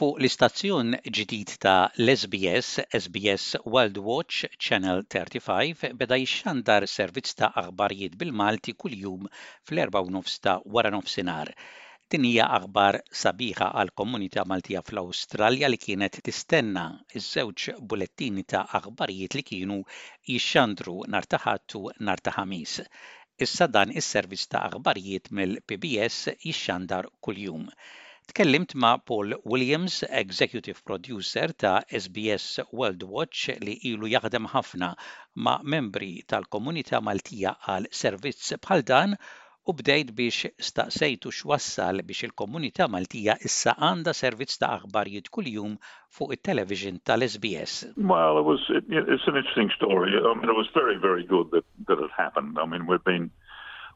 Fuq l-istazzjon ġdid ta' l-SBS, SBS World Watch Channel 35 beda jixxandar servizz ta' aħbarijiet bil-Malti kuljum fl-4 nofs ta' wara nofsinar. Din hija aħbar sabiħa għal komunità Maltija fl-Awstralja li kienet tistenna iż-żewġ bulettini ta' aħbarijiet li kienu jixxandru nar ta' ħattu nar ta' ħamis. Issa dan is-servizz ta' aħbarijiet mill-PBS jixxandar kuljum. Tkellimt ma' Paul Williams, Executive Producer ta' SBS World Watch li ilu jaħdem ħafna ma' membri tal-komunità Maltija għal servizz bħal dan u bdejt biex staqsejtu x'wassal biex il-komunità Maltija issa għandha servizz ta' aħbarijiet kuljum fuq it-television tal-SBS. Well, it was it, it's an interesting story. I mean, it was very very good that that it happened. I mean, we've been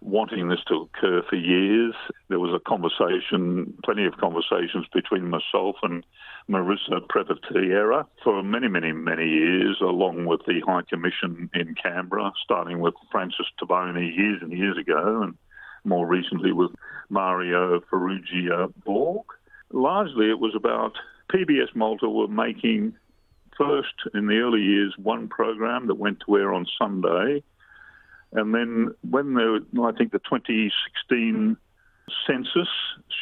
wanting this to occur for years. There was a conversation, plenty of conversations between myself and Marissa Prevatiera for many, many, many years, along with the High Commission in Canberra, starting with Francis Tabone years and years ago, and more recently with Mario Farrugia Borg. Largely, it was about PBS Malta were making first in the early years one program that went to air on Sunday and then when the, I think the 2016 census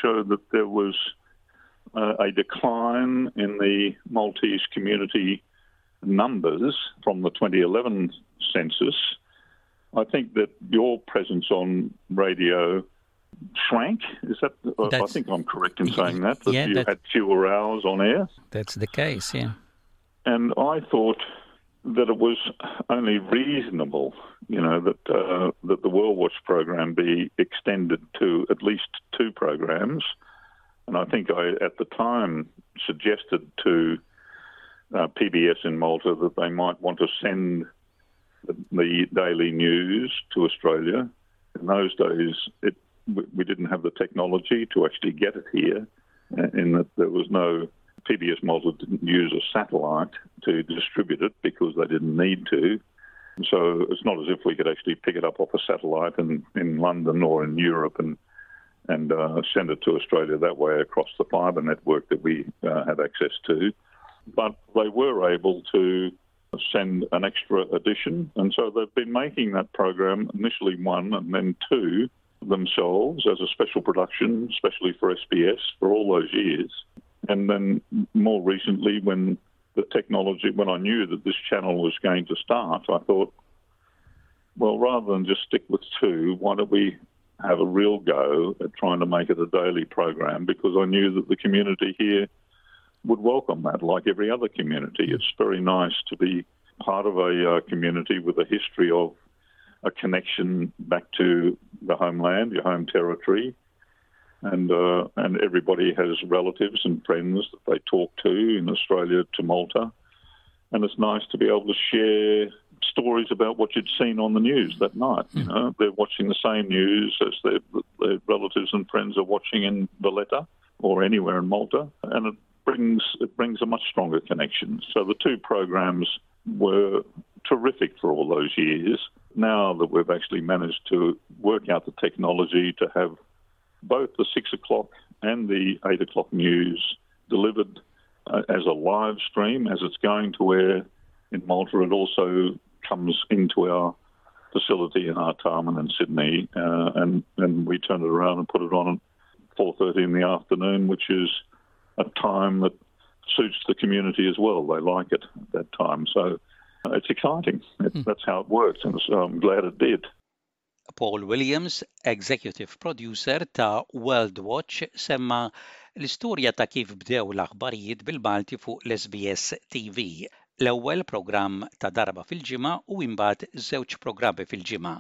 showed that there was uh, a decline in the Maltese community numbers from the 2011 census, I think that your presence on radio shrank. Is that? That's, I think I'm correct in saying that. That yeah, you had fewer hours on air. That's the case. Yeah. And I thought that it was only reasonable, you know, that uh, that the World Watch program be extended to at least two programs, and I think I at the time suggested to uh, PBS in Malta that they might want to send the, the daily news to Australia. In those days, it we didn't have the technology to actually get it here, uh, in that there was no PBS Malta didn't use a satellite to distribute it because they didn't need to. So it's not as if we could actually pick it up off a satellite in, in London or in Europe and and uh, send it to Australia that way across the fibre network that we uh, have access to. But they were able to send an extra edition, and so they've been making that program initially one and then two themselves as a special production, especially for SBS for all those years. And then more recently, when the technology, when I knew that this channel was going to start, I thought, well, rather than just stick with two, why don't we have a real go at trying to make it a daily program? Because I knew that the community here would welcome that, like every other community. It's very nice to be part of a uh, community with a history of a connection back to the homeland, your home territory, and uh, and everybody has relatives and friends that they talk to in Australia to Malta, and it's nice to be able to share stories about what you'd seen on the news that night. You know, they're watching the same news as their, their relatives and friends are watching in Valletta or anywhere in Malta, and it brings it brings a much stronger connection. So the two programs were terrific for all those years. Now that we've actually managed to work out the technology to have both the six o'clock and the eight o'clock news delivered uh, as a live stream as it's going to air in Malta. It also comes into our facility in Artarmon in Sydney, uh, and and we turn it around and put it on at 4:30 in the afternoon, which is a time that suits the community as well. They like it at that time, so uh, it's exciting. It, mm. That's how it works, and so I'm glad it did. Paul Williams, Executive Producer ta' World Watch, semma l-istorja ta' kif bdew l-aħbarijiet bil-Malti fuq l-SBS TV. L-ewwel programm ta' darba fil-ġimgħa u imbagħad żewġ programmi fil-ġimgħa.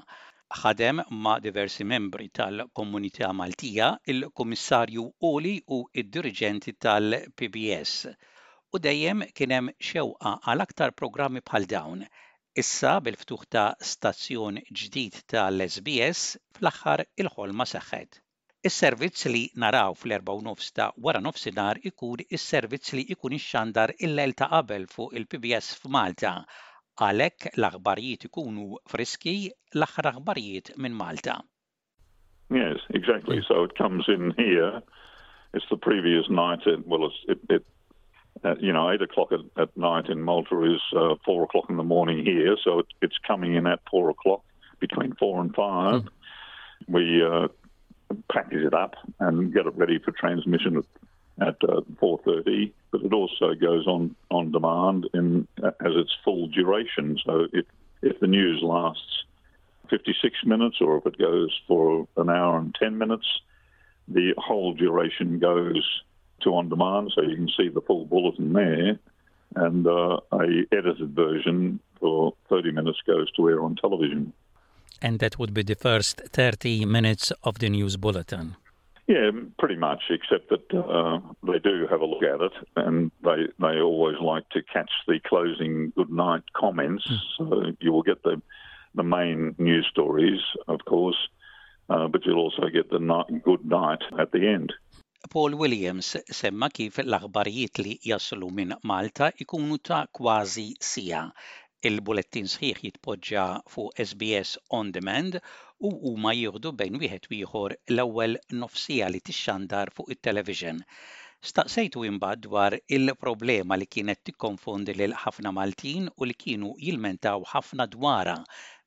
Ħadem ma' diversi membri tal-Komunità Maltija, il-Kummissarju Oli u id-Diriġenti tal-PBS. U dejjem kien hemm xewqa għal aktar programmi bħal dawn Issa bil-ftuħ ta' stazzjon ġdid tal-SBS fl-aħħar il-ħolma seħħet. Is-servizz li naraw fl-4 nofs ta' wara nofsinhar ikun is-servizz li ikun ix-xandar il-lel ta' qabel fuq il-PBS f'Malta. Għalhekk l-aħbarijiet ikunu friski l-aħħar aħbarijiet minn Malta. Yes, exactly. So it comes in here. It's the previous night. It, well, it, it at, you know, eight o'clock at, at night in Malta is uh, four o'clock in the morning here, so it, it's coming in at four o'clock between four and five. Mm. We uh, package it up and get it ready for transmission at, at uh, 4.30, but it also goes on, on demand in, as its full duration. So if, if the news lasts 56 minutes or if it goes for an hour and 10 minutes, the whole duration goes to on demand, so you can see the full bulletin there, and uh, a edited version for 30 minutes goes to air on television. And that would be the first 30 minutes of the news bulletin. Yeah, pretty much, except that uh, they do have a look at it, and they they always like to catch the closing good night comments. Mm. So you will get the the main news stories, of course, uh, but you'll also get the night, good night at the end. Paul Williams semma kif l-aħbarijiet li jaslu minn Malta ikunu ta' kważi sija. Il-bulettin sħiħ jitpoġġa fuq SBS On Demand u huma jieħdu bejn wieħed u ieħor l-ewwel nofsija li tixxandar fuq it-television. Staqsejtu imbagħad dwar il-problema li kienet tikkonfondi lil ħafna Maltin u li kienu jilmentaw ħafna dwara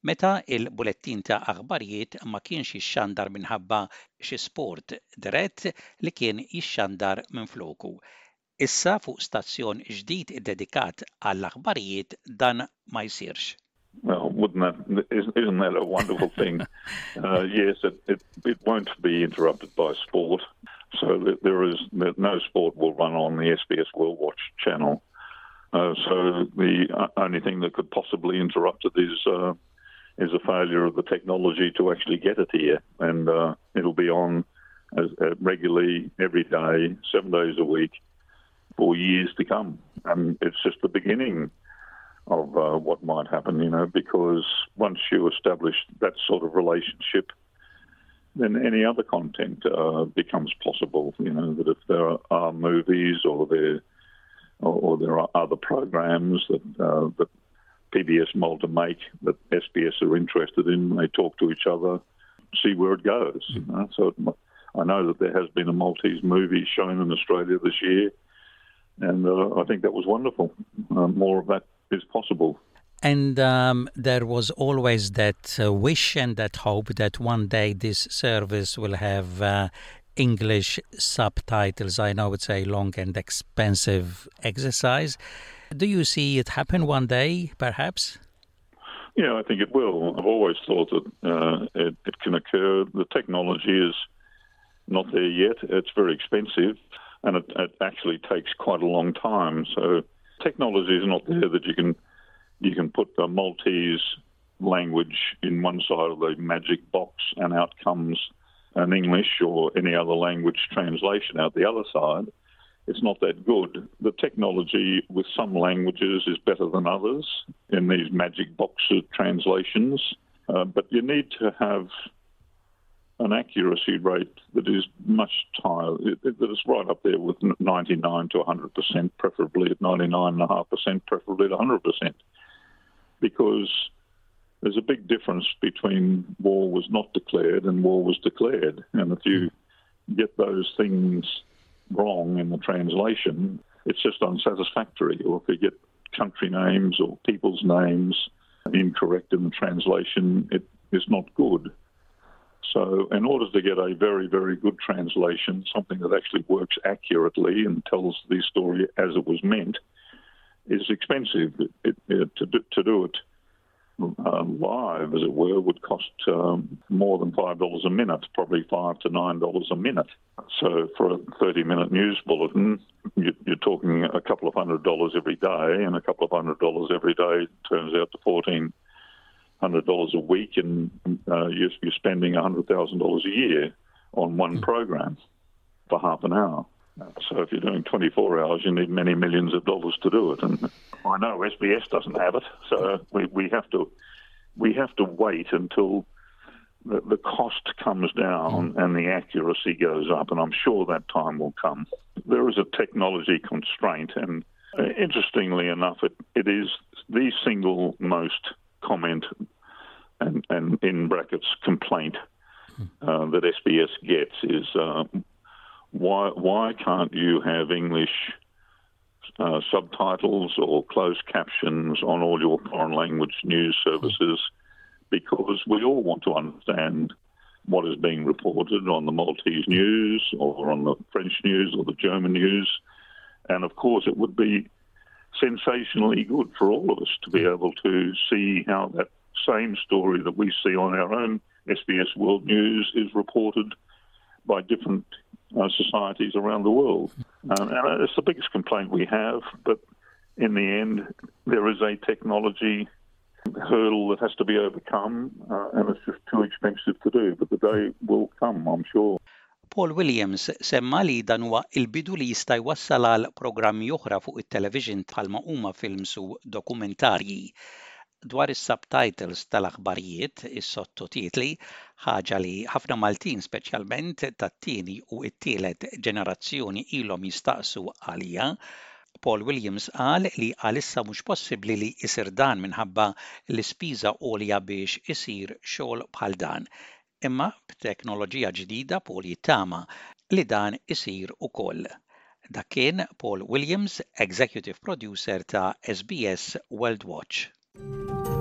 meta il-bulettin ta' aħbarijiet ma kienx jixxandar minħabba xi sport dirett li kien jixxandar minn floku. Issa fuq stazzjon ġdid dedikat għall-aħbarijiet dan ma jsirx. Well, wouldn't that isn't that a wonderful thing? uh, yes, it, it, it won't be interrupted by sport. So there is no sport will run on the SBS World Watch channel. Uh, so the uh, only thing that could possibly interrupt it is uh, is a failure of the technology to actually get it here, and uh, it'll be on as, uh, regularly every day, seven days a week, for years to come. And it's just the beginning of uh, what might happen, you know, because once you establish that sort of relationship, then any other content uh, becomes possible. You know that if there are movies or there or, or there are other programs that uh, that PBS Malta make that SBS are interested in. They talk to each other, see where it goes. You know? So it, I know that there has been a Maltese movie shown in Australia this year, and uh, I think that was wonderful. Uh, more of that is possible. And um, there was always that uh, wish and that hope that one day this service will have uh, English subtitles. I know it's a long and expensive exercise. Do you see it happen one day, perhaps? Yeah, I think it will. I've always thought that uh, it, it, can occur. The technology is not there yet. It's very expensive, and it, it, actually takes quite a long time. So technology is not there that you can you can put the Maltese language in one side of the magic box, and out comes an English or any other language translation out the other side it's not that good. The technology with some languages is better than others in these magic box of translations, uh, but you need to have an accuracy rate that is much higher, that is right up there with 99 to 100%, preferably at 99.5%, preferably at 100%. Because there's a big difference between war was not declared and war was declared. And if you get those things wrong in the translation, it's just unsatisfactory. Or if you get country names or people's names incorrect in the translation, it is not good. So, in order to get a very, very good translation, something that actually works accurately and tells the story as it was meant, is expensive. It, it, to, do, to do it um, live, as it were, would cost um, more than five dollars a minute, probably five to nine dollars a minute. So for a thirty-minute news bulletin, you're talking a couple of hundred dollars every day, and a couple of hundred dollars every day turns out to fourteen hundred dollars a week, and uh, you're, you're spending hundred thousand dollars a year on one hmm. program for half an hour. So if you're doing 24 hours, you need many millions of dollars to do it. And I know SBS doesn't have it, so we, we have to we have to wait until the, the cost comes down mm. and the accuracy goes up. And I'm sure that time will come. There is a technology constraint, and uh, interestingly enough, it, it is the single most comment and, and in brackets complaint hmm. uh, that SBS gets is uh, why why can't you have English uh, subtitles or closed captions on all your foreign language news services because we all want to understand what is being reported on the Maltese news or on the French news or the German news. And of course, it would be sensationally good for all of us to be able to see how that same story that we see on our own SBS World News is reported by different uh, societies around the world. Um, and it's the biggest complaint we have, but in the end, there is a technology hurdle that has to be overcome, uh, and it's just too expensive to do. But the day will come, I'm sure. Paul Williams semma li dan huwa il-bidu li jista' jwassal għal programmi oħra fuq it-television bħalma huma films u dokumentarji dwar is-subtitles tal-aħbarijiet, is-sottotitli, ħaġa li ħafna Maltin speċjalment tat-tieni u t-tielet ġenerazzjoni ilhom jistaqsu għalija. Paul Williams qal li għalissa mhux possibbli li jsir dan minħabba l-ispiża għolja biex isir xogħol bħal dan. Imma b'teknoloġija ġdida Paul jittama li dan isir ukoll. Dak kien Paul Williams, Executive Producer ta' SBS World Watch. Thank you.